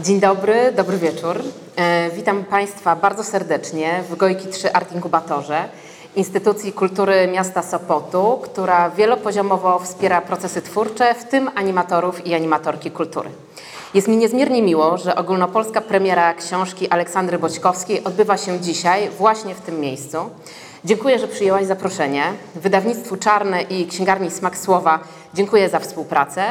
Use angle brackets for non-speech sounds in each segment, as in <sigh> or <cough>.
Dzień dobry, dobry wieczór. E, witam Państwa bardzo serdecznie w Gojki 3 Art Inkubatorze, instytucji kultury miasta Sopotu, która wielopoziomowo wspiera procesy twórcze, w tym animatorów i animatorki kultury. Jest mi niezmiernie miło, że ogólnopolska premiera książki Aleksandry Boćkowskiej odbywa się dzisiaj właśnie w tym miejscu. Dziękuję, że przyjęłaś zaproszenie. Wydawnictwu Czarne i księgarni Smak Słowa dziękuję za współpracę.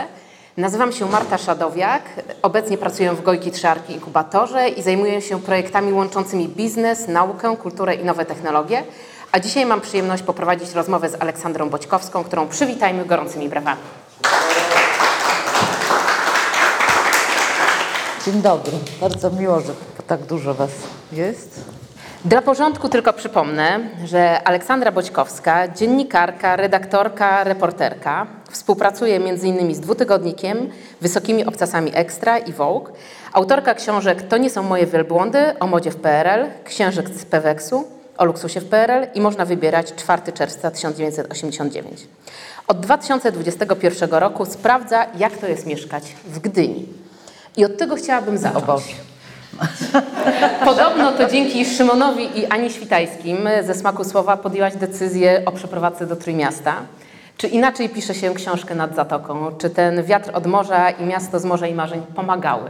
Nazywam się Marta Szadowiak, obecnie pracuję w Gojki Trzyarki Inkubatorze i zajmuję się projektami łączącymi biznes, naukę, kulturę i nowe technologie. A dzisiaj mam przyjemność poprowadzić rozmowę z Aleksandrą Boćkowską, którą przywitajmy gorącymi brawami. Dzień dobry. Bardzo miło, że tak dużo Was jest. Dla porządku tylko przypomnę, że Aleksandra Boćkowska, dziennikarka, redaktorka, reporterka, współpracuje m.in. z dwutygodnikiem, Wysokimi Obcasami Ekstra i Vogue, autorka książek To nie są moje wielbłądy o modzie w PRL, księżek z Peweksu, o luksusie w PRL i można wybierać 4 czerwca 1989. Od 2021 roku sprawdza, jak to jest mieszkać w Gdyni. I od tego chciałabym zacząć. O Boże. <laughs> Podobno to dzięki Szymonowi i Ani Świtajskim ze Smaku Słowa podjęłaś decyzję o przeprowadzce do Trójmiasta. Czy inaczej pisze się książkę nad Zatoką? Czy ten wiatr od morza i miasto z morza i marzeń pomagały?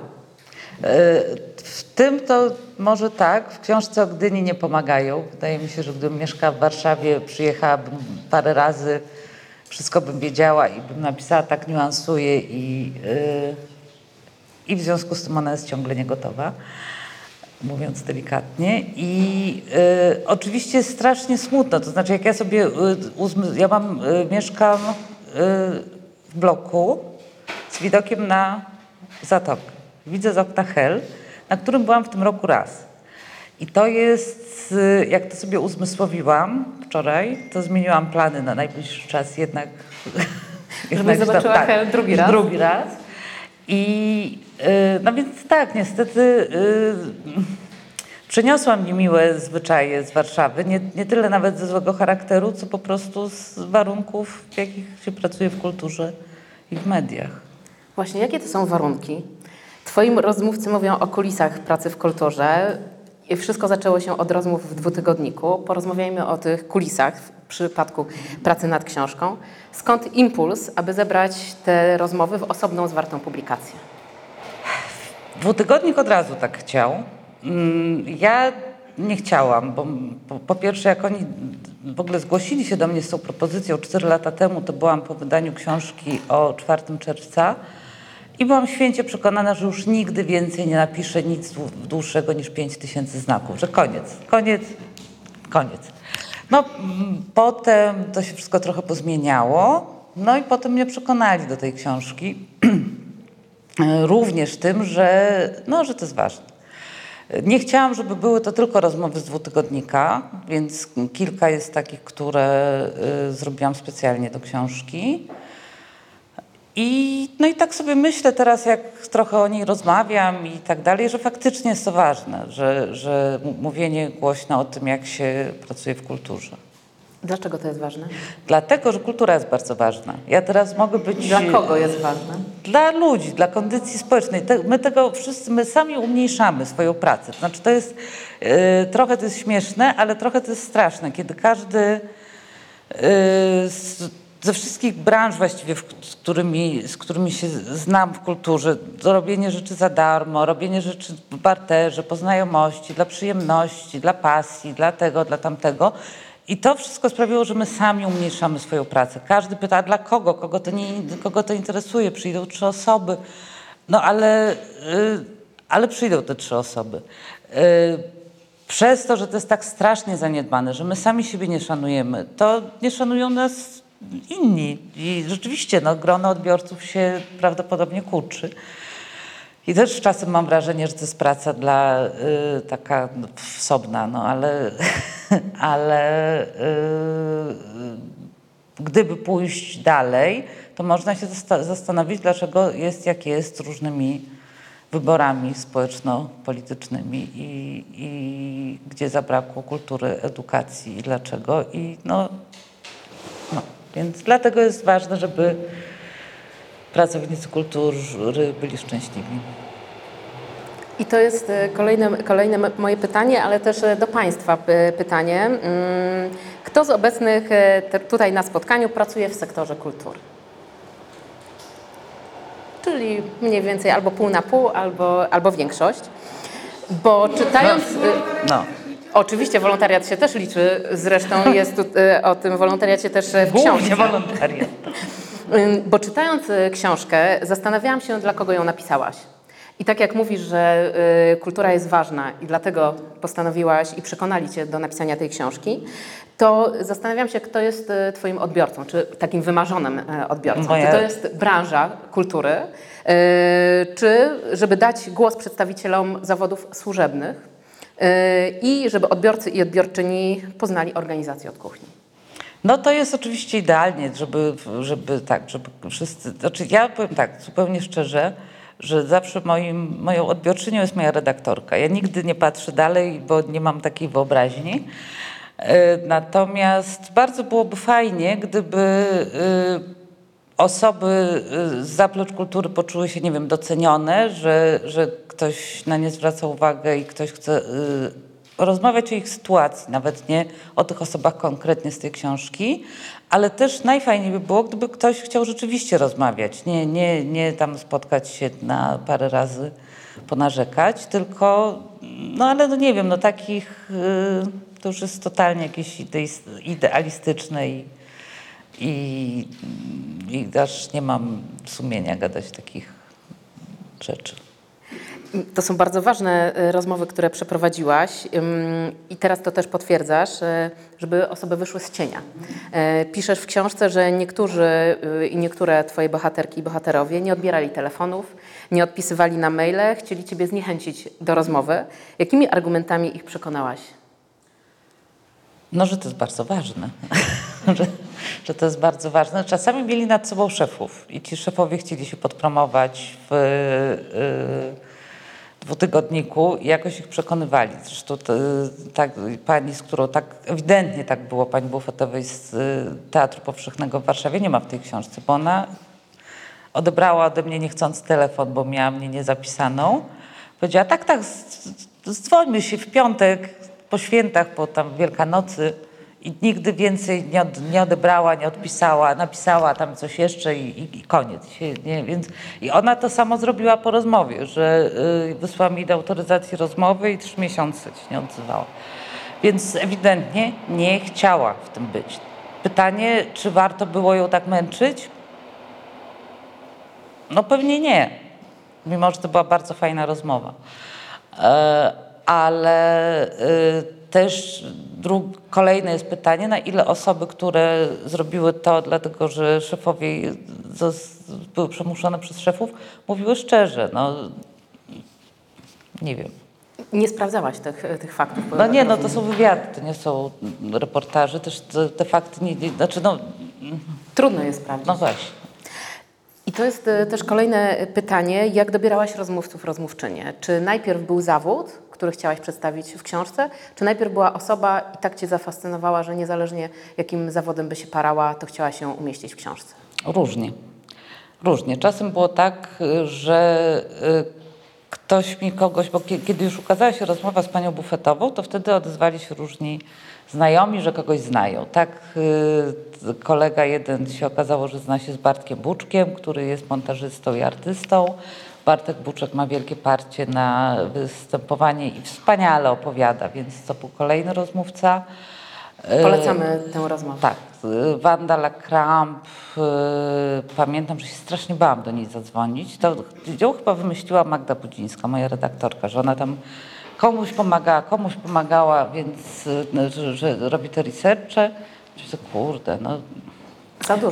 W tym to może tak, w książce o Gdyni nie pomagają. Wydaje mi się, że gdybym mieszkała w Warszawie, przyjechałabym parę razy, wszystko bym wiedziała i bym napisała tak niuansuje i, yy, i w związku z tym ona jest ciągle nie gotowa, mówiąc delikatnie. I yy, oczywiście strasznie smutno, to znaczy jak ja sobie, uzmy, ja mam, yy, mieszkam yy, w bloku z widokiem na Zatokę. Widzę z okna Hel, na którym byłam w tym roku raz. I to jest, y, jak to sobie uzmysłowiłam wczoraj, to zmieniłam plany na najbliższy czas jednak. Żebyś <laughs> zobaczyła Hel drugi raz? Drugi raz. I y, no więc tak, niestety y, przeniosłam niemiłe zwyczaje z Warszawy, nie, nie tyle nawet ze złego charakteru, co po prostu z warunków, w jakich się pracuje w kulturze i w mediach. Właśnie, jakie to są warunki? Twoi rozmówcy mówią o kulisach pracy w kulturze. Wszystko zaczęło się od rozmów w dwutygodniku. Porozmawiajmy o tych kulisach w przypadku pracy nad książką. Skąd impuls, aby zebrać te rozmowy w osobną, zwartą publikację? Dwutygodnik od razu tak chciał. Mm, Ja nie chciałam, bo po, po pierwsze, jak oni w ogóle zgłosili się do mnie z tą propozycją 4 lata temu, to byłam po wydaniu książki o 4 czerwca i byłam święcie przekonana, że już nigdy więcej nie napiszę nic dłu- dłuższego niż 5 tysięcy znaków, że koniec, koniec, koniec. No mm, potem to się wszystko trochę pozmieniało, no i potem mnie przekonali do tej książki. <clears throat> również tym, że, no, że to jest ważne. Nie chciałam, żeby były to tylko rozmowy z dwutygodnika, więc kilka jest takich, które y, zrobiłam specjalnie do książki. I, no i tak sobie myślę teraz, jak trochę o niej rozmawiam i tak dalej, że faktycznie jest to ważne, że, że mówienie głośno o tym, jak się pracuje w kulturze. Dlaczego to jest ważne? Dlatego, że kultura jest bardzo ważna. Ja teraz mogę być... Dla kogo jest ważne? Dla ludzi, dla kondycji społecznej. My tego wszyscy, my sami umniejszamy swoją pracę. To znaczy to jest, e, trochę to jest śmieszne, ale trochę to jest straszne, kiedy każdy z, ze wszystkich branż właściwie, z, którymi, z którymi się znam w kulturze, robienie rzeczy za darmo, robienie rzeczy w barterze, po znajomości, dla przyjemności, dla pasji, dla tego, dla tamtego. I to wszystko sprawiło, że my sami umniejszamy swoją pracę. Każdy pyta, dla kogo? Kogo to, nie, kogo to interesuje? Przyjdą trzy osoby. No ale, y, ale przyjdą te trzy osoby. Y, przez to, że to jest tak strasznie zaniedbane, że my sami siebie nie szanujemy, to nie szanują nas inni. I rzeczywiście no, grono odbiorców się prawdopodobnie kurczy. I też czasem mam wrażenie, że to jest praca dla y, taka no, wsobna, no ale, <laughs> ale y, gdyby pójść dalej, to można się zasta- zastanowić, dlaczego jest jak jest różnymi wyborami społeczno-politycznymi i, i gdzie zabrakło kultury, edukacji i dlaczego. I no, no, więc dlatego jest ważne, żeby pracownicy kultury byli szczęśliwi. I to jest e, kolejne, kolejne moje pytanie, ale też e, do Państwa pytanie. Mm, Kto z obecnych e, tutaj na spotkaniu pracuje w sektorze kultury? Czyli mniej więcej albo pół na pół, albo, albo większość. Bo czytając. e, No. Oczywiście wolontariat się też liczy, zresztą jest tu, o tym wolontariacie też w książce. Głównie wolontariat. Bo czytając y, książkę, zastanawiałam się, dla kogo ją napisałaś. I tak jak mówisz, że y, kultura jest ważna i dlatego postanowiłaś i przekonali cię do napisania tej książki, to zastanawiam się, kto jest y, twoim odbiorcą, czy takim wymarzonym odbiorcą. Moja- Czy to jest branża kultury, czy żeby dać głos przedstawicielom zawodów służebnych i żeby odbiorcy i odbiorczyni poznali organizację od kuchni. No to jest oczywiście idealnie, żeby, żeby tak, żeby wszyscy, znaczy ja powiem tak, zupełnie szczerze, że zawsze moim, moją odbiorczynią jest moja redaktorka. Ja nigdy nie patrzę dalej, bo nie mam takiej wyobraźni. E, Natomiast bardzo byłoby fajnie, gdyby e, osoby y, z zaplecz kultury poczuły się, nie wiem, docenione, że, że ktoś na nie zwraca uwagę i ktoś chce rozmawiać o ich sytuacji, nawet nie o tych osobach konkretnie z tej książki, ale też najfajniej by było, gdyby ktoś chciał rzeczywiście rozmawiać, nie, nie, nie tam spotkać się na parę razy, ponarzekać, tylko, no ale no nie wiem, no takich, y, to już jest totalnie jakieś idealistyczne i i, i aż nie mam sumienia gadać takich rzeczy. To są bardzo ważne y, rozmowy, które przeprowadziłaś i teraz to też potwierdzasz, y, żeby osoby wyszły z cienia. Y, Piszesz w książce, że niektórzy i niektóre twoje bohaterki i bohaterowie nie odbierali telefonów, nie odpisywali na maile, chcieli ciebie zniechęcić do rozmowy. Jakimi argumentami ich przekonałaś? No, że to jest bardzo ważne. <laughs> że, że to jest bardzo ważne. Czasami mieli nad sobą szefów i ci szefowie chcieli się podpromować w y, dwutygodniku jakoś ich przekonywali. Zresztą to, tak, pani, z którą tak ewidentnie tak było, pani Bufetowej z y, Teatru Powszechnego w Warszawie, nie ma w tej książce, bo ona odebrała ode mnie niechcący telefon, bo miała mnie niezapisaną. Powiedziała, tak, tak, dzwońmy się w piątek po świętach, po tam Wielkanocy i nigdy więcej nie, od, nie odebrała, nie odpisała, napisała tam coś jeszcze i, i, i koniec. Nie, więc, I ona to samo zrobiła po rozmowie, że y, wysłała mi do autoryzacji rozmowy i trzy miesiące się nie odzywała. Więc ewidentnie nie chciała w tym być. Pytanie, czy warto było ją tak męczyć? No pewnie nie, mimo że to była bardzo fajna rozmowa. E, ale e, też dru- kolejne jest pytanie, na ile osoby, które zrobiły to dlatego, że szefowie zos- były przemuszone przez szefów, mówiły szczerze. No, nie wiem. Nie sprawdzałaś tych, tych faktów? No nie, no to są wywiady, to nie są reportaże, też te, te fakty nie, nie, znaczy no, Trudno je sprawdzić. no właśnie. I to jest e, też kolejne pytanie, jak dobierałaś rozmówców, rozmówczynie? Czy najpierw był zawód, który chciałaś przedstawić w książce, czy najpierw była osoba i tak Cię zafascynowała, że niezależnie jakim zawodem by się parała, to chciała się umieścić w książce? Różnie. Różnie. Czasem było tak, y, że y, ktoś mi kogoś, bo kie- kiedy już ukazała się rozmowa z panią bufetową, to wtedy odezwali się różni znajomi, że kogoś znają. Tak y, kolega jeden się okazało, że zna się z Bartkiem Buczkiem, który jest montażystą i artystą. Bartek Buczek ma wielkie parcie na występowanie i wspaniale opowiada, więc to był kolejny rozmówca. Y, Polecamy tę rozmowę. tak, y, Wanda Lacramp, y, pamiętam, że się strasznie bałam do niej zadzwonić. To ją chyba wymyśliła Magda Budzińska, moja redaktorka, że ona tam komuś pomagała, komuś pomagała, więc no, że, że robi te researche. Myślę, kurde, no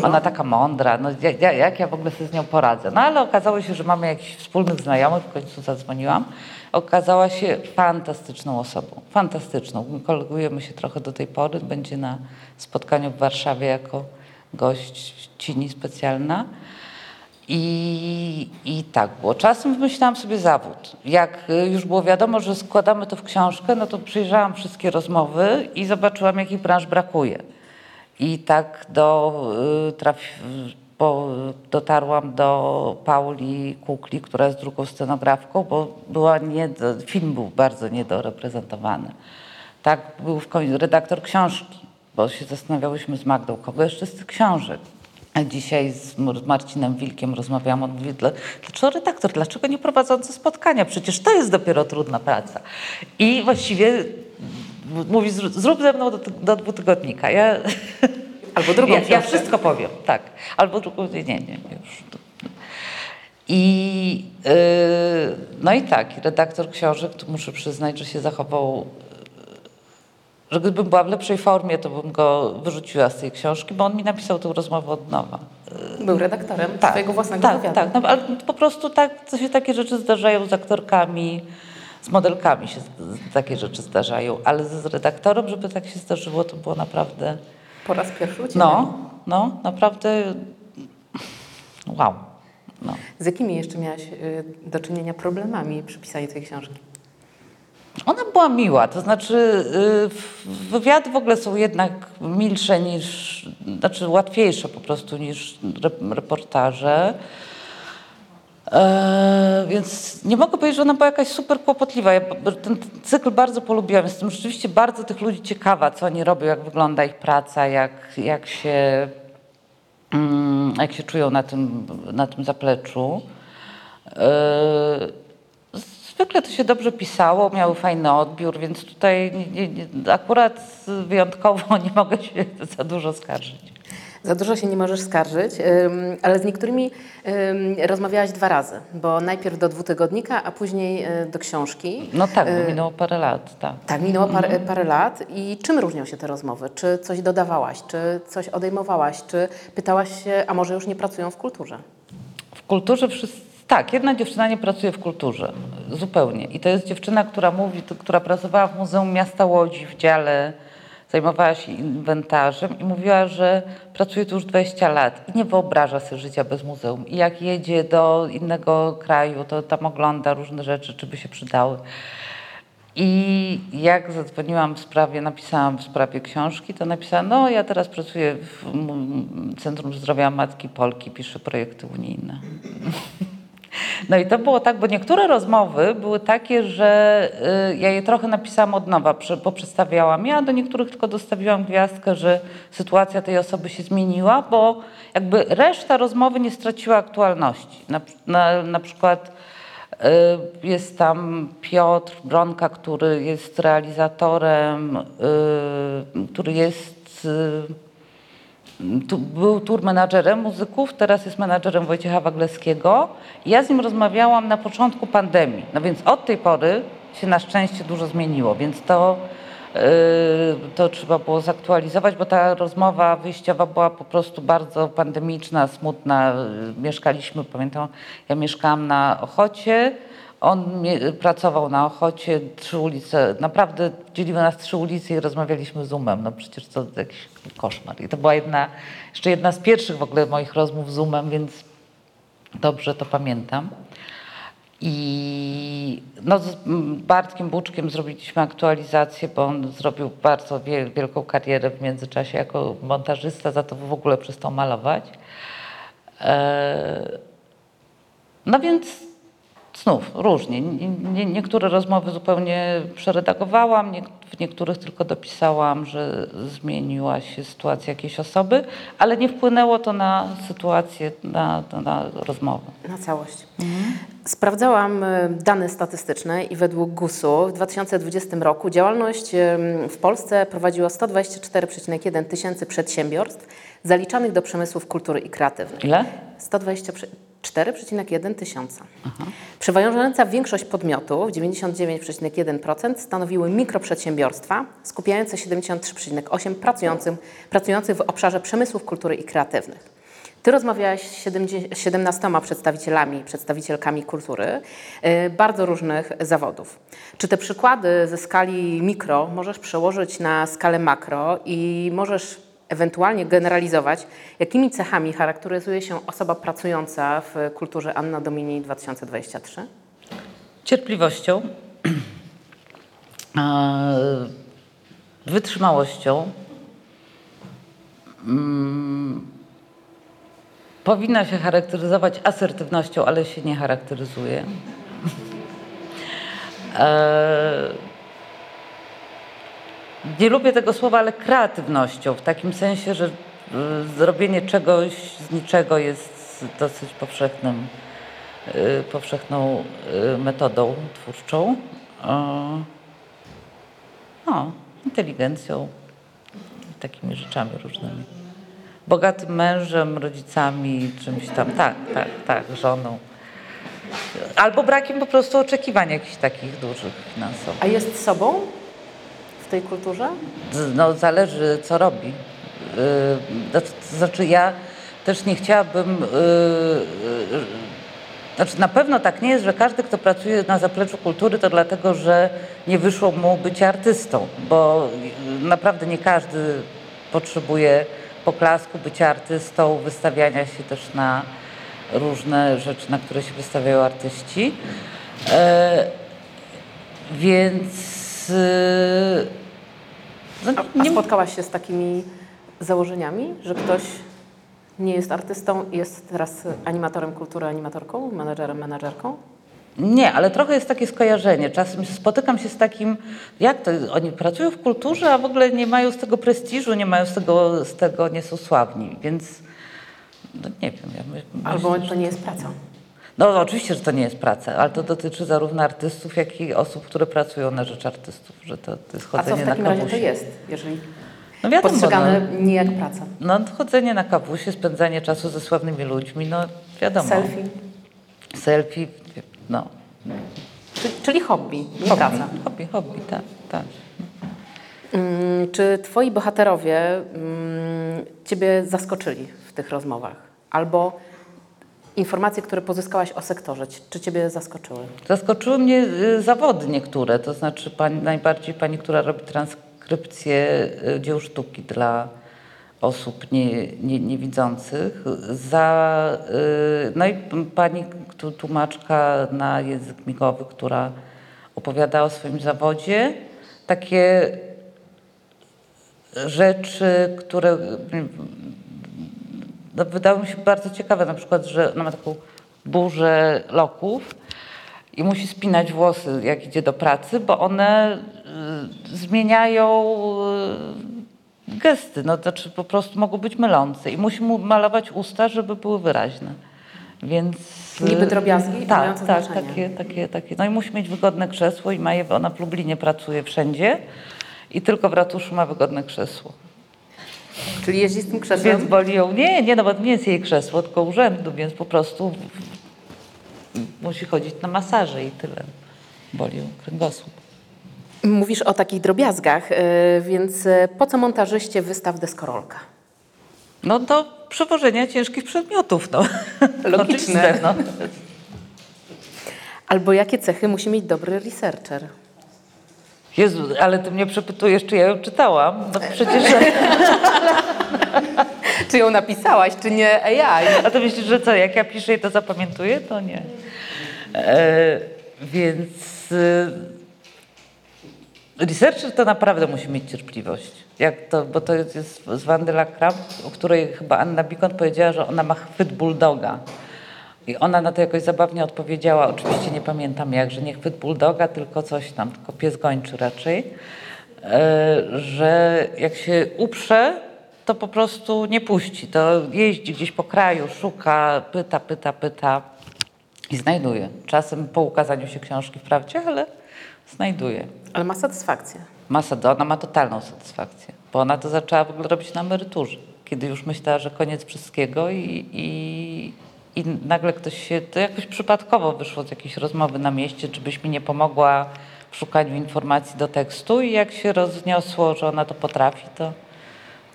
ona taka mądra, no jak, ja w ogóle sobie z nią poradzę? No ale okazało się, że mamy jakichś wspólnych znajomych, w końcu zadzwoniłam. Okazała się fantastyczną osobą, fantastyczną. Kolegujemy się trochę do tej pory, będzie na spotkaniu w Warszawie jako gościni specjalna. I, I tak było. Czasem wymyślałam sobie zawód. Jak y, już było wiadomo, że składamy to w książkę, no to przyjrzałam wszystkie rozmowy i zobaczyłam, jakich branż brakuje. I tak do, y, dotarłam do Pauli Kukli, która jest drugą scenografką, bo była nie, film był bardzo niedoreprezentowany. Tak był w końcu redaktor książki, bo się zastanawiałyśmy z Magdą, kogo jeszcze z tych książek. Dzisiaj z Mar- Marcinem Wilkiem rozmawiałam, on mówi, "Dla- dlaczego redaktor, dlaczego nie prowadzący spotkania? Przecież to jest dopiero trudna praca. I właściwie mówi, "Zró- zrób ze mną do, do dwutygodnika. Ja, <laughs> Albo drugą ja, ja wszystko powiem, tak. Albo drugą, nie, nie, już. I, yy, no i tak, redaktor książek, tu muszę przyznać, że się zachował, że gdybym była w lepszej formie, to bym go wyrzuciła z tej książki, bo on mi napisał tę rozmowę od nowa. Był redaktorem swojego własnego tak, wywiadu. tak, no, ale po prostu tak, to się takie rzeczy zdarzają z aktorkami, z modelkami się takie rzeczy zdarzają, ale z redaktorem, żeby tak się zdarzyło, to było naprawdę... Po raz pierwszy u Ciebie. No, no, naprawdę wow. No. Z jakimi jeszcze miałaś y, do czynienia problemami przy pisaniu tej książki? Ona była miła, to znaczy y, wywiady w ogóle są jednak milsze niż, znaczy łatwiejsze po prostu niż re- reportaże. E, więc nie mogę powiedzieć, że ona była jakaś super kłopotliwa. Ja ten cykl bardzo polubiłam. Jestem rzeczywiście bardzo tych ludzi ciekawa, co oni robią, jak wygląda ich praca, jak, jak, się, mm, jak się czują na tym, na tym zapleczu. E, Zwykle to się dobrze pisało, miały fajny odbiór, więc tutaj nie, nie, akurat wyjątkowo <laughs> nie mogę się za dużo skarżyć. Za dużo się nie możesz skarżyć, ale z niektórymi ym, rozmawiałaś dwa razy, bo najpierw do dwutygodnika, a później y, do książki. No tak, Y, minęło parę lat, tak. Tak, minęło parę, Mhm. parę lat. I czym różnią się te rozmowy? Czy coś dodawałaś, czy coś odejmowałaś, czy pytałaś się, a może już nie pracują w kulturze? W kulturze wszyscy, tak, jedna dziewczyna nie pracuje w kulturze, zupełnie. I to jest dziewczyna, która mówi, która pracowała w Muzeum Miasta Łodzi w dziale, zajmowała się inwentarzem i mówiła, że pracuje tu już 20 lat i nie wyobraża sobie życia bez muzeum. I jak jedzie do innego kraju, to tam ogląda różne rzeczy, czy by się przydały. I jak zadzwoniłam w sprawie, napisałam w sprawie książki, to napisałam, no ja teraz pracuję w Centrum Zdrowia Matki Polki, piszę projekty unijne. <laughs> No i to było tak, bo niektóre rozmowy były takie, że y, ja je trochę napisałam od nowa, prze- poprzestawiałam. Ja do niektórych tylko dostawiłam gwiazdkę, że sytuacja tej osoby się zmieniła, bo jakby reszta rozmowy nie straciła aktualności. Na, na, na przykład y, jest tam Piotr Bronka, który jest realizatorem, y, który jest... tu, był tour menadżerem muzyków, teraz jest menadżerem Wojciecha Wagleskiego. Ja z nim rozmawiałam na początku pandemii, no więc od tej pory się na szczęście dużo zmieniło, więc to, yy, to trzeba było zaktualizować, bo ta rozmowa wyjściowa była po prostu bardzo pandemiczna, smutna. Mieszkaliśmy, pamiętam, ja mieszkałam na Ochocie, on pracował na Ochocie, trzy ulice, naprawdę dzieliły nas trzy ulice i rozmawialiśmy Zoomem. No przecież to jakiś koszmar. I to była jedna, jeszcze jedna z pierwszych w ogóle moich rozmów Zoomem, więc dobrze to pamiętam. I no, z Bartkiem Buczkiem zrobiliśmy aktualizację, bo on zrobił bardzo wie, wielką karierę w międzyczasie jako montażysta, za to w ogóle przestał malować. E, no więc znów różnie. Nie, nie, niektóre rozmowy zupełnie przeredagowałam, nie, w niektórych tylko dopisałam, że zmieniła się sytuacja jakiejś osoby, ale nie wpłynęło to na sytuację, na, na, na rozmowę. Na całość. Sprawdzałam e, dane statystyczne i według GUS-u w 2020 roku działalność w Polsce prowadziło 124,1 tysięcy przedsiębiorstw zaliczanych do przemysłów kultury i kreatywnej. Ile? 124,1 tysiąca. Przeważająca większość podmiotów, 99,1%, stanowiły mikroprzedsiębiorstwa, skupiające 73,8% pracującym, pracujących w obszarze przemysłów kultury i kreatywnych. Ty rozmawiałaś z 70 17 przedstawicielami przedstawicielkami kultury y, bardzo różnych zawodów. Czy te przykłady ze skali mikro możesz przełożyć na skalę makro i możesz ewentualnie generalizować, jakimi cechami charakteryzuje się osoba pracująca w kulturze Anna Domini 2023? Cierpliwością, e, wytrzymałością, mm, powinna się charakteryzować asertywnością, ale się nie charakteryzuje. <laughs> Nie lubię tego słowa, ale kreatywnością, w takim sensie, że y, zrobienie czegoś z niczego jest dosyć powszechnym, y, powszechną y, metodą twórczą. No, inteligencją, takimi rzeczami różnymi. Bogatym mężem, rodzicami, czymś tam, tak, tak, tak, żoną. Albo brakiem po prostu oczekiwań jakichś takich dużych finansowych. A jest sobą tej kulturze? No, zależy, co robi. To znaczy, ja też nie chciałabym. Yy, yy, znaczy, na pewno tak nie jest, że każdy, kto pracuje na zapleczu kultury, to dlatego, że nie wyszło mu bycie artystą, bo naprawdę nie każdy potrzebuje poklasku, bycia artystą, wystawiania się też na różne rzeczy, na które się wystawiają artyści. Yy, więc. Yy, no, A, a spotkałaś się z takimi założeniami, że ktoś nie jest artystą i jest teraz animatorem kultury, animatorką, menedżerem, menedżerką? nie, ale trochę jest takie skojarzenie. Czasem spotykam się z takim, jak to, oni pracują w kulturze, a w ogóle nie mają z tego prestiżu, nie mają z tego, z tego nie są sławni, więc no, nie wiem. Ja my, Albo myślę, to nie jest praca. No oczywiście, że to nie jest praca, ale to dotyczy zarówno artystów, jak i osób, które pracują na rzecz artystów, że to, to jest A co chodzenie w na takim razie to jest, jeżeli No wiadomo, postrzegane no, nie jak praca? no chodzenie na kawusie, spędzanie czasu ze sławnymi ludźmi, no wiadomo. Selfie, Selfie, no. czyli, czyli hobby, nie Hobby, praca. hobby, hobby, tak, tak. Mm, Czy twoi bohaterowie mm, ciebie zaskoczyli w tych rozmowach? Albo informacje, które pozyskałaś o sektorze, czy ciebie zaskoczyły? Zaskoczyły mnie y, zawody niektóre, to znaczy pani, najbardziej pani, która robi transkrypcję y, dzieł sztuki dla osób nie, nie, niewidzących, za, y, no i pani tłumaczka na język migowy, która opowiada o swoim zawodzie, takie rzeczy, które no, wydały mi się bardzo ciekawe, na przykład, że ona ma taką burzę loków i musi spinać włosy, jak idzie do pracy, bo one y, zmieniają y, gesty, no to znaczy po prostu mogą być mylące i musi mu malować usta, żeby były wyraźne. Więc y, Niby drobiazgi, tak, tak, znaczenie. takie, takie, takie. No i musi mieć wygodne krzesło i ma je, ona w Lublinie pracuje wszędzie i tylko w ratuszu ma wygodne krzesło. Czyli jeździ z tym krzesłem? Więc boli ją, nie, nie, no bo to nie jest jej krzesło, tylko urzędu, więc po prostu musi chodzić na masaże i tyle. Boli ją kręgosłup. Mówisz o takich drobiazgach, y, więc y, po co montażyście wystaw deskorolka? No do przewożenia ciężkich przedmiotów, no. Logiczne. Oczywiste, no. Albo jakie cechy musi mieć dobry researcher? Jezu, ale ty mnie przepytujesz, czy ja ją czytałam? No przecież, <laughs> Czy ją napisałaś, czy nie AI? a to myślisz, że co, jak ja piszę i to zapamiętuję? To nie. E, więc e, researcher to naprawdę musi mieć cierpliwość. Jak to, bo to jest, z Wandy Lakram, o której chyba Anna Bikont powiedziała, że ona ma chwyt bulldoga. I ona na to jakoś zabawnie odpowiedziała, oczywiście nie pamiętam jak, że nie chwyt bulldoga, tylko coś tam, tylko pies gończy raczej, e, że jak się uprze, to po prostu nie puści. To jeździ gdzieś po kraju, szuka, pyta, pyta, pyta i znajduje. Czasem po ukazaniu się książki wprawdzie, ale znajduje. Ale ma satysfakcję. Masa, ona ma totalną satysfakcję, bo ona to zaczęła w ogóle robić na emeryturze, kiedy już myślała, że koniec wszystkiego i, i, i nagle ktoś się, to jakoś przypadkowo wyszło z jakiejś rozmowy na mieście, czy byś mi nie pomogła w szukaniu informacji do tekstu i jak się rozniosło, że ona to potrafi, to,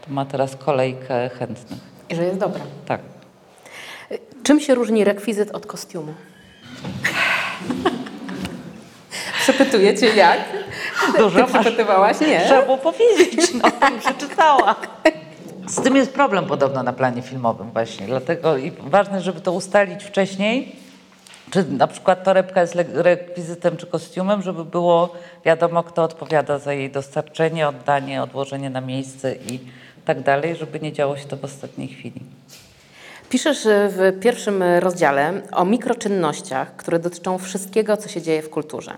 to ma teraz kolejkę chętnych. I że jest dobra. Tak. Czym się różni rekwizyt od kostiumu? <laughs> Przepytuję cię jak? Dużo Ty przepytywałaś? Nie. Trzeba było powiedzieć, no, <laughs> przeczytała. Z tym jest problem podobno na planie filmowym właśnie, dlatego i ważne, żeby to ustalić wcześniej, czy na przykład torebka jest rekwizytem czy kostiumem, żeby było wiadomo, kto odpowiada za jej dostarczenie, oddanie, odłożenie na miejsce i tak dalej, żeby nie działo się to w ostatniej chwili. Piszesz e, w pierwszym rozdziale o mikroczynnościach, które dotyczą wszystkiego, co się dzieje w kulturze.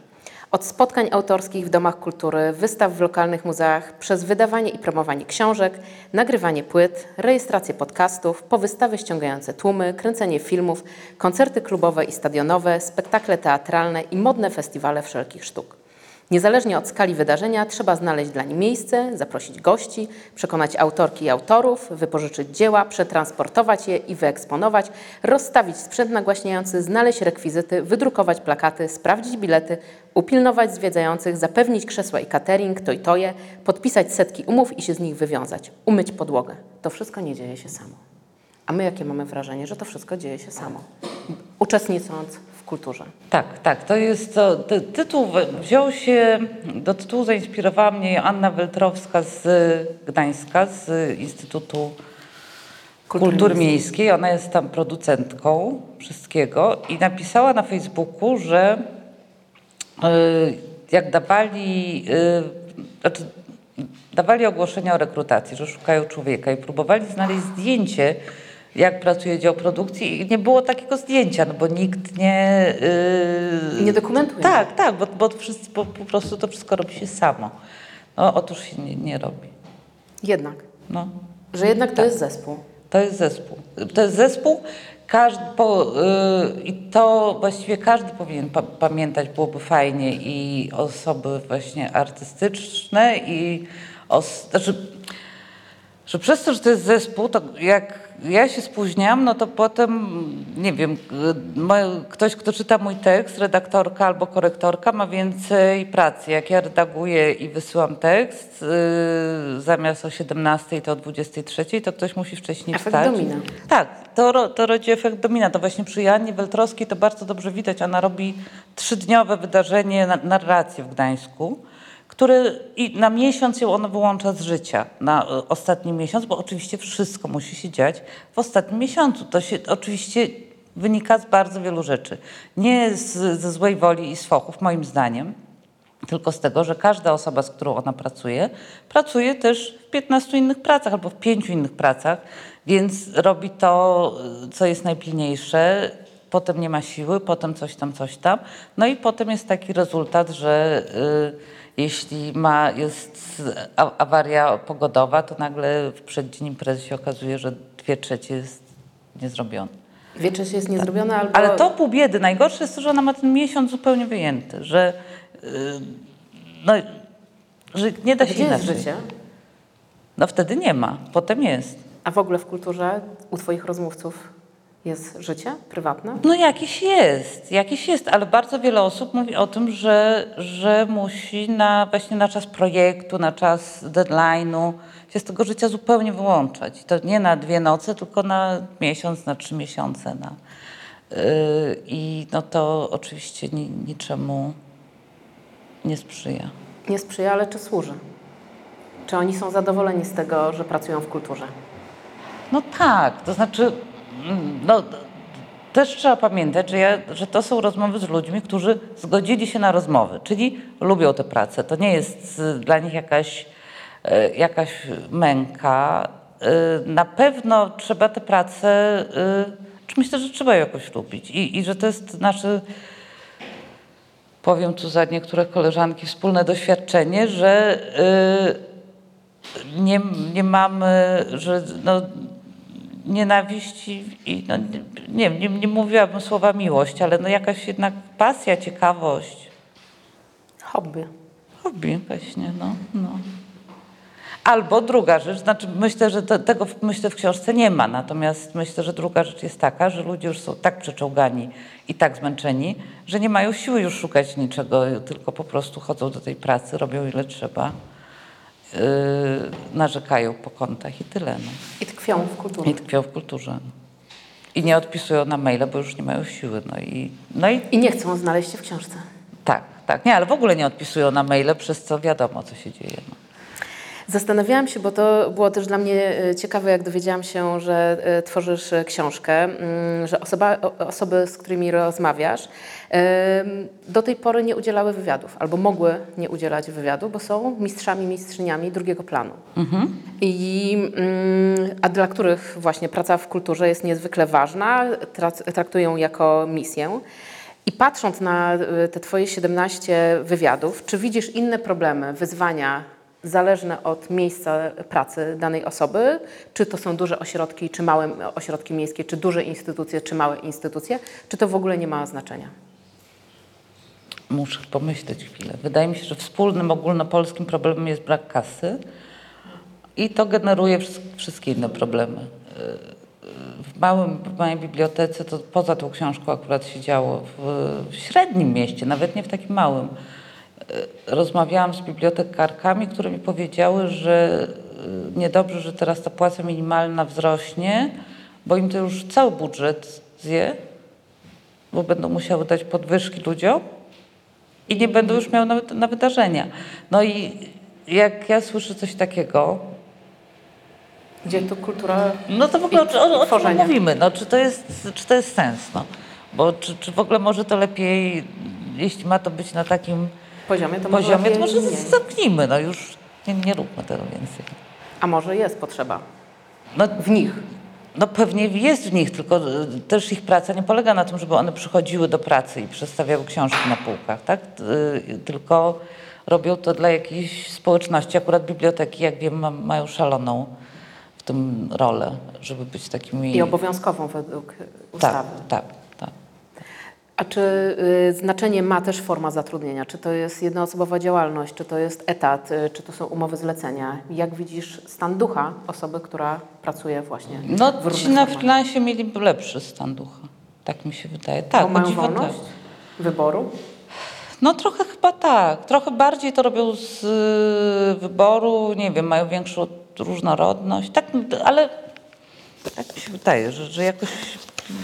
Od spotkań autorskich w domach kultury, wystaw w lokalnych muzeach, przez wydawanie i promowanie książek, nagrywanie płyt, rejestrację podcastów, po wystawy ściągające tłumy, kręcenie filmów, koncerty klubowe i stadionowe, spektakle teatralne i modne festiwale wszelkich sztuk. Niezależnie od skali wydarzenia trzeba znaleźć dla nim miejsce, zaprosić gości, przekonać autorki i autorów, wypożyczyć dzieła, przetransportować je i wyeksponować, rozstawić sprzęt nagłaśniający, znaleźć rekwizyty, wydrukować plakaty, sprawdzić bilety, upilnować zwiedzających, zapewnić krzesła i catering, to i toje, podpisać setki umów i się z nich wywiązać, umyć podłogę. To wszystko nie dzieje się samo. A my jakie mamy wrażenie, że to wszystko dzieje się samo, uczestnicząc kulturze. Tak, tak. To jest to, ty, tytuł wziął się, do tytułu zainspirowała mnie Anna Weltrowska z Gdańska, z Instytutu Kultury Kultury, Miejskiej. Ona jest tam producentką wszystkiego i napisała na Facebooku, że y, jak dawali, y, znaczy, dawali ogłoszenia o rekrutacji, że szukają człowieka i próbowali znaleźć zdjęcie, jak pracuje dział produkcji i nie było takiego zdjęcia, no bo nikt nie... y, Nie dokumentuje. Tak, tak, bo, bo, wszyscy, po, po prostu to wszystko robi się samo. No otóż się nie, nie robi. Jednak, No. że jednak to jest zespół. To jest zespół. To jest zespół, każdy, po, y, i to właściwie każdy powinien pa, pamiętać, byłoby fajnie i osoby właśnie artystyczne i os, znaczy, że przez to, że to jest zespół, to jak ja się spóźniam, no to potem, nie wiem, ktoś, kto czyta mój tekst, redaktorka albo korektorka ma więcej pracy. Jak ja redaguję i wysyłam tekst, y, zamiast o 17 to o 23, to ktoś musi wcześniej Efekt wstać. domina. Tak, to, to rodzi efekt domina. To właśnie przy Jannie Weltrowskiej to bardzo dobrze widać. Ona robi trzydniowe wydarzenie, na- narrację w Gdańsku, które i na miesiąc ją ono wyłącza z życia, na e, ostatni miesiąc, bo oczywiście wszystko musi się dziać w ostatnim miesiącu. To się oczywiście wynika z bardzo wielu rzeczy. Nie z, ze złej woli i z fochów, moim zdaniem, tylko z tego, że każda osoba, z którą ona pracuje, pracuje też w 15 innych pracach albo w pięciu innych pracach, więc robi to, y, co jest najpilniejsze. Potem nie ma siły, potem coś tam, coś tam. No i potem jest taki rezultat, że y, jeśli ma, jest awaria pogodowa, to nagle w przeddzień imprezy się okazuje, że dwie trzecie jest niezrobione. Wie, czy jest niezrobione, albo... Ale to pół biedy. Najgorsze jest to, że ona ma ten miesiąc zupełnie wyjęty, że, yy, no, że nie da się Gdzie jest inaczej. życie? No wtedy nie ma, potem jest. A w ogóle w kulturze u Twoich rozmówców jest życie prywatne? No jakiś jest, jakiś jest, ale bardzo wiele osób mówi o tym, że, że musi na, właśnie na czas projektu, na czas deadline'u się z tego życia zupełnie wyłączać. I to nie na dwie noce, tylko na miesiąc, na trzy miesiące. Na, yy, I no to oczywiście ni, niczemu nie sprzyja. Nie sprzyja, ale czy służy? Czy oni są zadowoleni z tego, że pracują w kulturze? No tak, to znaczy, no, też trzeba pamiętać, że, ja, że to są rozmowy z ludźmi, którzy zgodzili się na rozmowy, czyli lubią tę pracę. To nie jest y, dla nich jakaś, e, jakaś męka. Y, Na pewno trzeba tę pracę, y, myślę, że trzeba ją jakoś lubić i, i że to jest nasze powiem tu za niektóre koleżanki, wspólne doświadczenie, że y, nie, nie mamy, że no, nienawiści i no, nie, nie, nie mówiłabym słowa miłość, ale no jakaś jednak pasja, ciekawość, Hobby. hobby właśnie, no, no. Albo druga rzecz, znaczy myślę, że tego w, myślę w książce nie ma, natomiast myślę, że druga rzecz jest taka, że ludzie już są tak przeczołgani i tak zmęczeni, że nie mają siły już szukać niczego, tylko po prostu chodzą do tej pracy, robią ile trzeba, narzekają po kątach i tyle. No. I tkwią w kulturze. I tkwią w kulturze. I nie odpisują na maile, bo już nie mają siły. No i, no i I nie chcą znaleźć się w książce. tak, tak. Nie, ale w ogóle nie odpisują na maile, przez co wiadomo, co się dzieje. No. Zastanawiałam się, bo to było też dla mnie e, ciekawe, jak dowiedziałam się, że e, tworzysz e, książkę, mm, że osoba, osoby, z którymi rozmawiasz, do tej pory nie udzielały wywiadów albo mogły nie udzielać wywiadu, bo są mistrzami, mistrzyniami drugiego planu. I, mm, a dla których właśnie praca w kulturze jest niezwykle ważna, tra- traktują jako misję. I patrząc na te Twoje 17 wywiadów, czy widzisz inne problemy, wyzwania zależne od miejsca pracy danej osoby? Czy to są duże ośrodki, czy małe ośrodki miejskie, czy duże instytucje, czy małe instytucje? Czy to w ogóle nie ma znaczenia? Muszę pomyśleć chwilę. Wydaje mi się, że wspólnym ogólnopolskim problemem jest brak kasy i to generuje wsz- wszystkie inne problemy. Yy, W, małym, w małej bibliotece, to poza tą książką akurat się działo, w, średnim mieście, nawet nie w takim małym, rozmawiałam z bibliotekarkami, które mi powiedziały, że yy, niedobrze, że teraz ta płaca minimalna wzrośnie, bo im to już cały budżet zje, bo będą musiały dać podwyżki ludziom i nie będą już miały na, na wydarzenia. No i jak ja słyszę coś takiego, Gdzie tu kultura no to w ogóle o, o, o czym mówimy? No, czy, to jest, czy to jest sens? No? Bo czy, czy w ogóle może to lepiej, jeśli ma to być na takim poziomie, to może, poziomie, to może mniej. zamknijmy, no już nie, nie róbmy tego więcej. A może jest potrzeba No, w nich? No pewnie jest w nich, tylko y, też ich praca nie polega na tym, żeby one przychodziły do pracy i przedstawiały książki na półkach, tak? Y, Tylko robią to dla jakiejś społeczności. Akurat biblioteki, jak wiem, ma, mają szaloną w tym rolę, żeby być takimi... I obowiązkową według tak, ustawy. tak, tak. A czy y, znaczenie ma też forma zatrudnienia? Czy to jest jednoosobowa działalność, czy to jest etat, y, czy to są umowy zlecenia? Jak widzisz stan ducha osoby, która pracuje właśnie No w ci na freelancie mieliby lepszy stan ducha. Tak mi się wydaje. Tak, Bo mają wolność tak. wyboru? No trochę chyba tak. Trochę bardziej to robią z y, wyboru, nie wiem, mają większą różnorodność. Tak, ale tak mi się wydaje, że, że jakoś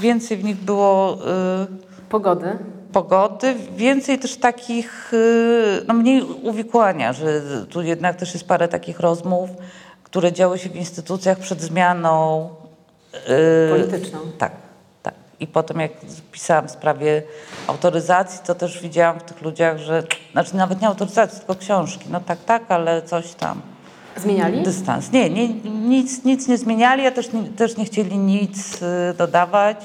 więcej w nich było y, Pogody? pogody, więcej też takich, y, no mniej uwikłania, że tu jednak też jest parę takich rozmów, które działy się w instytucjach przed zmianą. y, Polityczną. tak, tak. I potem jak pisałam w sprawie autoryzacji, to też widziałam w tych ludziach, że, znaczy nawet nie autoryzacji, tylko książki. No tak, tak, ale coś tam. Zmieniali? Dystans. Nie, nie nic, nic nie zmieniali, a też nie, też nie chcieli nic y, dodawać.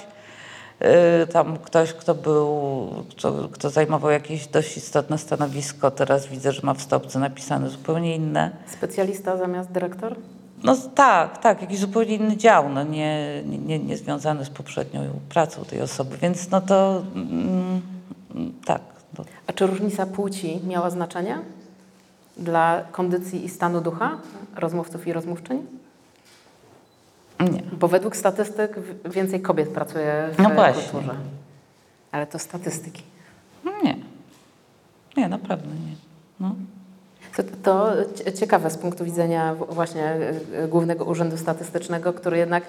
Y, Tam ktoś, kto był, kto, kto zajmował jakieś dość istotne stanowisko, teraz widzę, że ma w stopce napisane zupełnie inne. Specjalista zamiast dyrektor? No tak, tak, jakiś zupełnie inny dział, no nie, nie- nie, nie związany z poprzednią pracą tej osoby, więc no to mm, tak. No. A czy różnica płci miała znaczenie dla kondycji i stanu ducha rozmówców i rozmówczyń? Nie. Bo według statystyk więcej kobiet pracuje w No właśnie. kulturze. Ale to statystyki. Nie. Nie, naprawdę nie. No. To, to cie- ciekawe z punktu widzenia właśnie y, Głównego Urzędu Statystycznego, który jednak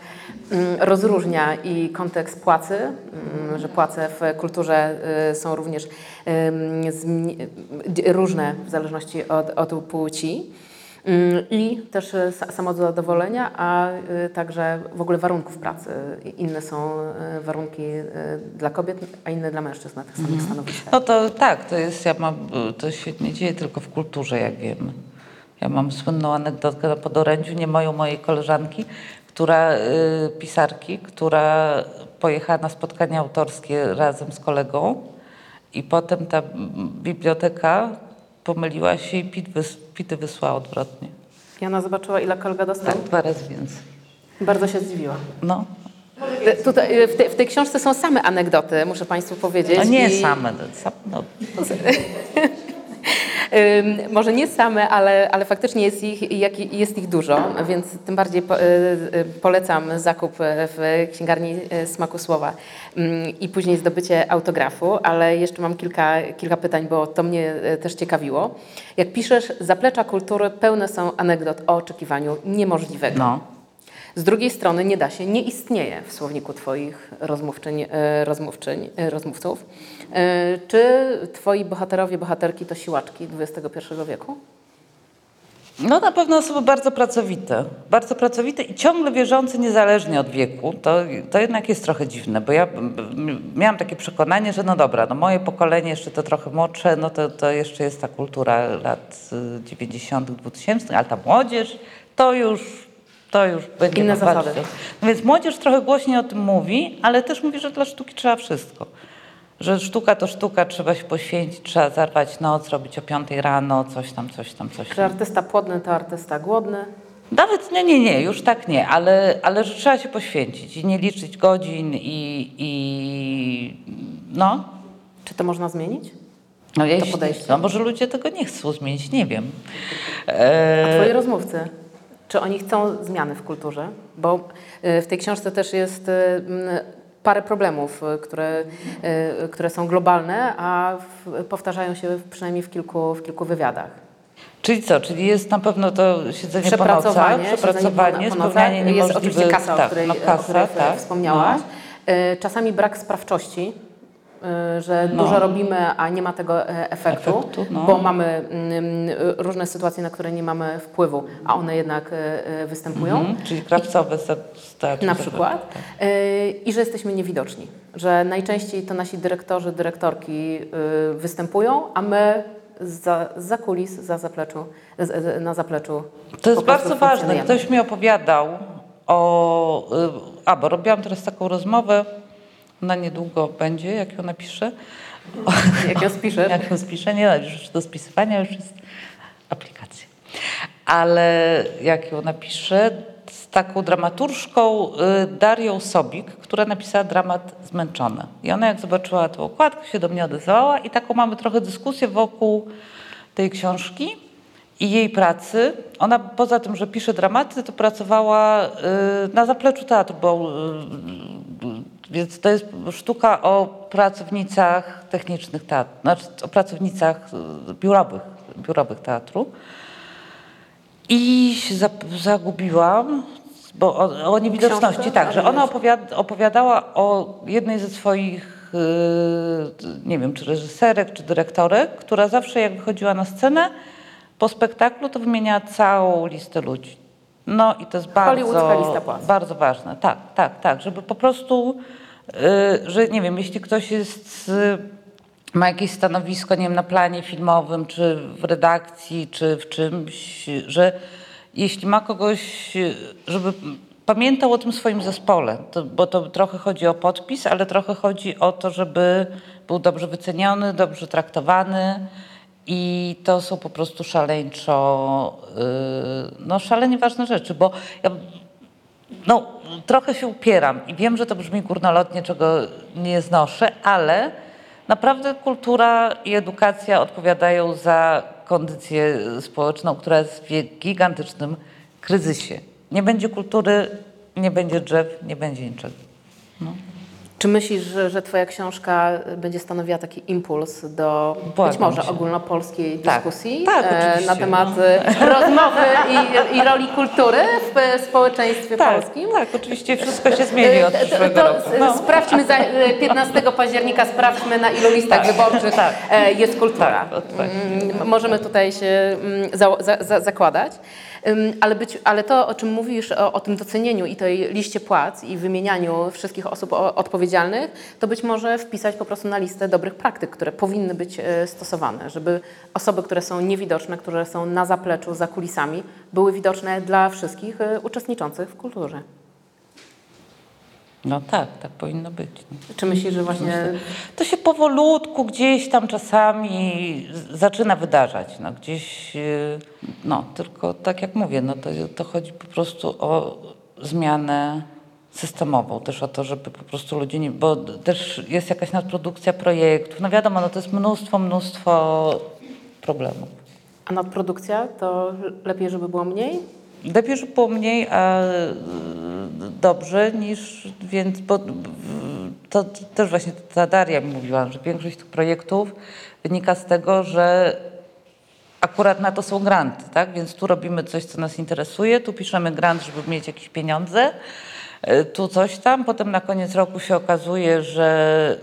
mm, rozróżnia i kontekst płacy, mm, że płace w kulturze y, są również d- różne w zależności od, od płci. Ym, I też sa- samozadowolenia, a y, także w ogóle warunków pracy. Inne są y, warunki dla kobiet, a inne dla mężczyzn na tych samych stanowiskach. no to tak, to jest, ja mam, to się nie dzieje tylko w kulturze, jak wiemy. Ja mam słynną anegdotkę na podorędziu, nie moją, mojej koleżanki, która, y, pisarki, która pojechała na spotkanie autorskie razem z kolegą i potem ta mm, biblioteka pomyliła się i pit wys, pity wysłała odwrotnie. I ona zobaczyła, ile kolega dostał. Tak, dwa razy więcej. Bardzo się zdziwiła. No, Tutaj, e, w, tej, w tej książce są same anegdoty, muszę Państwu powiedzieć. no nie I, same, sam, no, ym, <laughs> może nie same, ale, ale faktycznie jest ich, jest ich dużo, więc tym bardziej y, y, polecam zakup e, w księgarni e, Smaku Słowa i później zdobycie autografu, ale jeszcze mam kilka, kilka pytań, bo to mnie e, też ciekawiło. Jak piszesz, zaplecza kultury pełne są anegdot o oczekiwaniu niemożliwego. no. Z drugiej strony nie da się, nie istnieje w słowniku Twoich rozmówczyń, e, rozmówczyń, e, rozmówców. E, Czy Twoi bohaterowie, bohaterki to siłaczki XXI wieku? No na pewno osoby bardzo pracowite. Bardzo pracowite i ciągle wierzące niezależnie od wieku. To, to jednak jest trochę dziwne, bo ja miałam takie przekonanie, że no dobra, no moje pokolenie jeszcze to trochę młodsze, no to, to jeszcze jest ta kultura lat y, 90., 2000, ale ta młodzież to już, to już będzie Inne zasady. No więc młodzież trochę głośniej o tym mówi, ale też mówi, że dla sztuki trzeba wszystko. Że sztuka to sztuka, trzeba się poświęcić, trzeba zarwać noc, robić o 5 rano, coś tam, coś tam, coś tam. Czy artysta płodny to artysta głodny? Nawet nie, nie, nie, już tak nie, ale, ale że trzeba się poświęcić i nie liczyć godzin i, i no. Czy to można zmienić? No, jeśli- podejście. no może ludzie tego nie chcą zmienić, nie wiem. A E, twoi rozmówcy, czy oni chcą zmiany w kulturze? Bo y, w tej książce też jest y, parę problemów, y, które, które są globalne, a powtarzają się przynajmniej w kilku, w kilku wywiadach. czyli co, czyli jest na pewno to siedzenie po nocach, Przepracowanie, przepracowanie, po nocach. Jest oczywiście kasa, o tak, której, no, o kasa, której tak, wspomniałaś. no. Czasami brak sprawczości, że No. dużo robimy, a nie ma tego e, efektu, Efektu, no. bo mamy mm, y, różne sytuacje, na które nie mamy wpływu, a one jednak y, y, występują. Mhm, czyli krawcowe tak, Na tak, przykład. tak. Y, I że jesteśmy niewidoczni. Że najczęściej to nasi dyrektorzy, dyrektorki y, występują, a my za, za kulis, za zapleczu, na zapleczu. To jest bardzo ważne. Ktoś mi opowiadał o. y, A, bo robiłam teraz taką rozmowę. Ona niedługo będzie, jak ją napiszę. Jak ją spiszesz? <laughs> Jak ją spiszę, nie, już do spisywania już jest aplikacja. Ale jak ją napiszę, z taką dramaturżką y, Darią Sobik, która napisała dramat Zmęczone. I ona jak zobaczyła tę okładkę, się do mnie odezwała i taką mamy trochę dyskusję wokół tej książki i jej pracy. Ona poza tym, że pisze dramaty, to pracowała y, na zapleczu teatru, bo y, więc to jest sztuka o pracownicach technicznych teatru, znaczy o pracownicach y, biurowych, biurowych teatru. I się zagubiłam, bo o, o niewidoczności, tak, że ona opowiada, opowiadała o jednej ze swoich, y, nie wiem, czy reżyserek, czy dyrektorek, która zawsze jak wychodziła na scenę, po spektaklu to wymieniała całą listę ludzi. No i to jest bardzo, bardzo ważne. Tak, tak, tak, żeby po prostu, że nie wiem, jeśli ktoś jest, y, ma jakieś stanowisko, nie wiem, na planie filmowym, czy w redakcji, czy w czymś, że jeśli ma kogoś, y, żeby pamiętał o tym swoim zespole, to, bo to trochę chodzi o podpis, ale trochę chodzi o to, żeby był dobrze wyceniony, dobrze traktowany. I to są po prostu szaleńczo, yy, no szalenie ważne rzeczy, bo ja no, trochę się upieram i wiem, że to brzmi górnolotnie, czego nie znoszę, ale naprawdę kultura i edukacja odpowiadają za kondycję społeczną, która jest w gigantycznym kryzysie. Nie będzie kultury, nie będzie drzew, nie będzie niczego. Czy myślisz, że, że Twoja książka będzie stanowiła taki impuls do Błagam być może cię. ogólnopolskiej Tak. dyskusji Tak, e, na temat e, rozmowy i, i roli kultury w e, społeczeństwie Tak, polskim? tak, oczywiście wszystko się zmieni od E, to- przyszłego to roku. No. Sprawdźmy za e, 15 października, sprawdźmy na ilu listach Tak, wyborczych tak. e, jest kultura. Tak. Mm, Możemy tutaj się mm, za, za, za, zakładać. Ale, być, ale to, o czym mówisz, o, o tym docenieniu i tej liście płac i wymienianiu wszystkich osób odpowiedzialnych, to być może wpisać po prostu na listę dobrych praktyk, które powinny być e, stosowane, żeby osoby, które są niewidoczne, które są na zapleczu, za kulisami, były widoczne dla wszystkich e, uczestniczących w kulturze. No tak, tak powinno być. Czy myślisz, że właśnie To się powolutku gdzieś tam czasami zaczyna wydarzać. No, gdzieś, yy, no, tylko tak jak mówię, no, to, to chodzi po prostu o zmianę systemową, też o to, żeby po prostu ludzie nie, bo też jest jakaś nadprodukcja projektów. No wiadomo, no to jest mnóstwo, mnóstwo problemów. a nadprodukcja, to lepiej, żeby było mniej? Lepiej, żeby było mniej, a dobrze niż, więc, bo to, też właśnie ta Daria mi mówiła, że większość tych projektów wynika z tego, że akurat na to są granty, tak? Więc tu robimy coś, co nas interesuje, tu piszemy grant, żeby mieć jakieś pieniądze, tu coś tam, potem na koniec roku się okazuje, że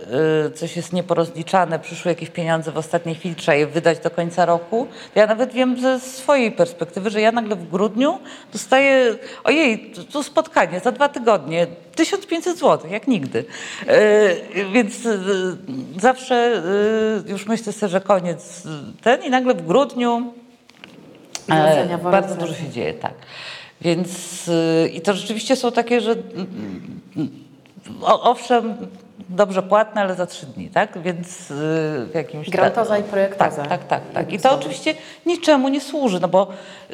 e, coś jest nieporozliczane, przyszły jakieś pieniądze w ostatniej chwili, trzeba je wydać do końca roku. Ja nawet wiem ze swojej perspektywy, że ja nagle w grudniu dostaję, ojej, tu- spotkanie za dwa tygodnie, 1500 zł, jak nigdy. E, Więc e, zawsze e, już myślę sobie, że koniec e, ten i nagle w grudniu E, bardzo dużo się dzieje, tak. Więc y, i to rzeczywiście są takie, że owszem, dobrze płatne, ale za trzy dni, tak? Więc y, w jakimś... Grantoza i projektoza. Tak, tak, tak. tak. I to oczywiście niczemu nie służy, no bo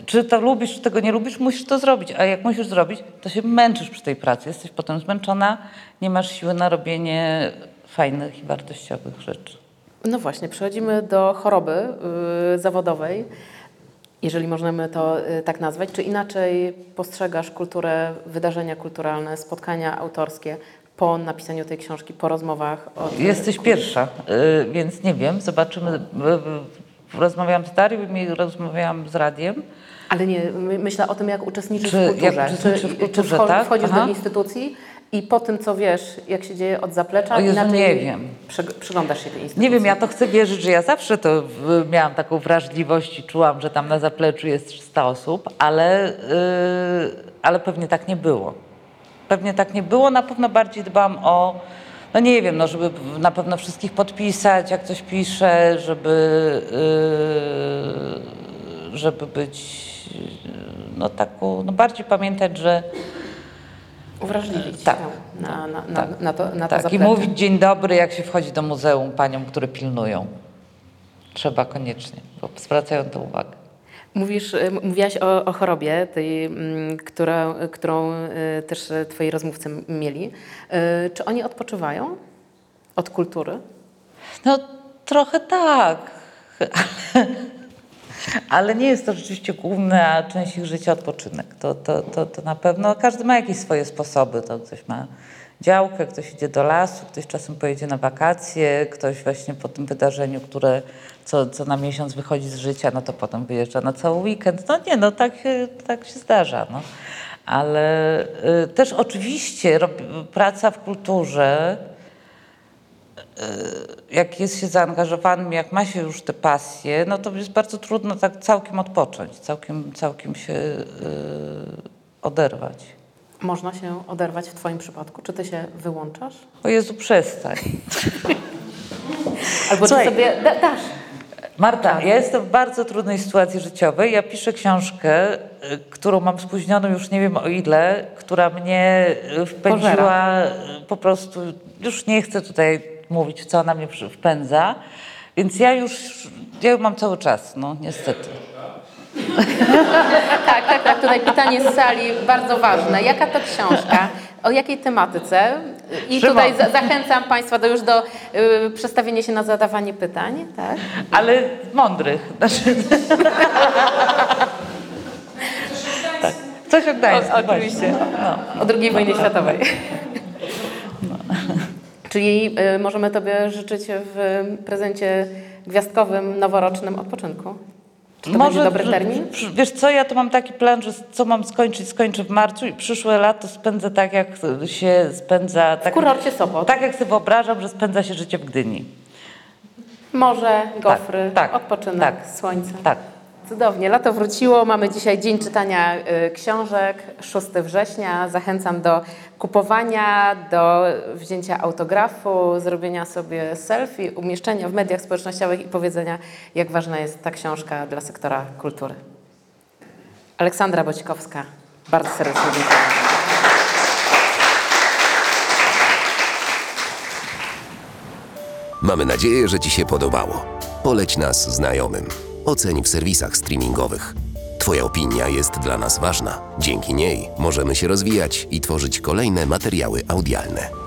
czy to lubisz, czy tego nie lubisz, musisz to zrobić, a jak musisz zrobić, to się męczysz przy tej pracy, jesteś potem zmęczona, nie masz siły na robienie fajnych i wartościowych rzeczy. No właśnie, przechodzimy do choroby y, zawodowej, jeżeli możemy to y, tak nazwać. Czy inaczej postrzegasz kulturę, wydarzenia kulturalne, spotkania autorskie po napisaniu tej książki, po rozmowach? Jesteś pierwsza, y, więc nie wiem, zobaczymy. Y, Rozmawiałam z Darią i rozmawiałam z Radiem. Ale nie, my- myślę o tym, jak uczestniczysz Czy w kulturze. jak uczestniczę w czy, kulturze, czy tak? wchodzisz Aha. do instytucji i po tym, co wiesz, jak się dzieje od zaplecza, O Jezu, inaczej nie wiem. przy- przyglądasz się tej instytucji? Nie wiem, ja to chcę wierzyć, że ja zawsze to miałam taką wrażliwość i czułam, że tam na zapleczu jest 300 osób, ale, y, ale pewnie tak nie było. Pewnie tak nie było. Na pewno bardziej dbam o, no nie wiem, no żeby na pewno wszystkich podpisać, jak coś piszę, żeby, y, żeby być, y, no taką, no bardziej pamiętać, że Uwrażliwić Tak, się na, na, na, tak, na to, na to tak, i zaplecze. mówić dzień dobry, jak się wchodzi do muzeum paniom, które pilnują. Trzeba koniecznie, bo zwracają to uwagę. Mówisz, y, mówiłaś o, o chorobie, tej, która, którą y, też y, twoi rozmówcy mieli. Czy oni odpoczywają od kultury? No trochę tak, <laughs> ale nie jest to rzeczywiście główna część ich życia odpoczynek. To, to, to, to na pewno każdy ma jakieś swoje sposoby. To ktoś ma działkę, ktoś idzie do lasu, ktoś czasem pojedzie na wakacje, ktoś właśnie po tym wydarzeniu, które co, co na miesiąc wychodzi z życia, no to potem wyjeżdża na cały weekend. No nie, no tak, tak się zdarza. No. Ale y, też oczywiście rob, praca w kulturze jak jest się zaangażowanym, jak ma się już te pasje, no to jest bardzo trudno tak całkiem odpocząć, całkiem, całkiem się yy, oderwać. Można się oderwać w twoim przypadku? Czy ty się wyłączasz? O Jezu, przestań. <laughs> Albo Słuchaj. ty sobie da, dasz? Marta, ja jestem w bardzo trudnej sytuacji życiowej. Ja piszę książkę, y, którą mam spóźnioną już nie wiem o ile, która mnie y, wpędziła y, po prostu, już nie chcę tutaj mówić, w co ona mnie wpędza, więc ja już, ja ją mam cały czas, no niestety. <laughs> Tak, tak, tak. Tutaj pytanie z sali bardzo ważne. Jaka to książka? O jakiej tematyce? I Szymon. tutaj za, zachęcam Państwa do już do y, przestawienia się na zadawanie pytań. Tak? Ale mądrych. Znaczy... <laughs> tak. Coś o Gdańsku. O- oczywiście. No. O II wojnie światowej. Czyli y, możemy Tobie życzyć w prezencie gwiazdkowym, noworocznym odpoczynku. Czy to będzie dobry termin? Wiesz co, ja to mam taki plan, że co mam skończyć, skończę w marcu i przyszłe lato spędzę tak, jak się spędza... W Tak, kurorcie Sopot. tak jak sobie wyobrażam, że spędza się życie w Gdyni. Morze, gofry, tak, odpoczynek, tak. słońce. Tak. Cudownie, lato wróciło. Mamy dzisiaj dzień czytania y, książek, 6 września. Zachęcam do kupowania, do wzięcia autografu, zrobienia sobie selfie, umieszczenia w mediach społecznościowych i powiedzenia, jak ważna jest ta książka dla sektora kultury. Aleksandra Boćkowska, bardzo serdecznie dziękuję. Mamy nadzieję, że Ci się podobało. Poleć nas znajomym. Oceń w serwisach streamingowych. Twoja opinia jest dla nas ważna. Dzięki niej możemy się rozwijać i tworzyć kolejne materiały audialne.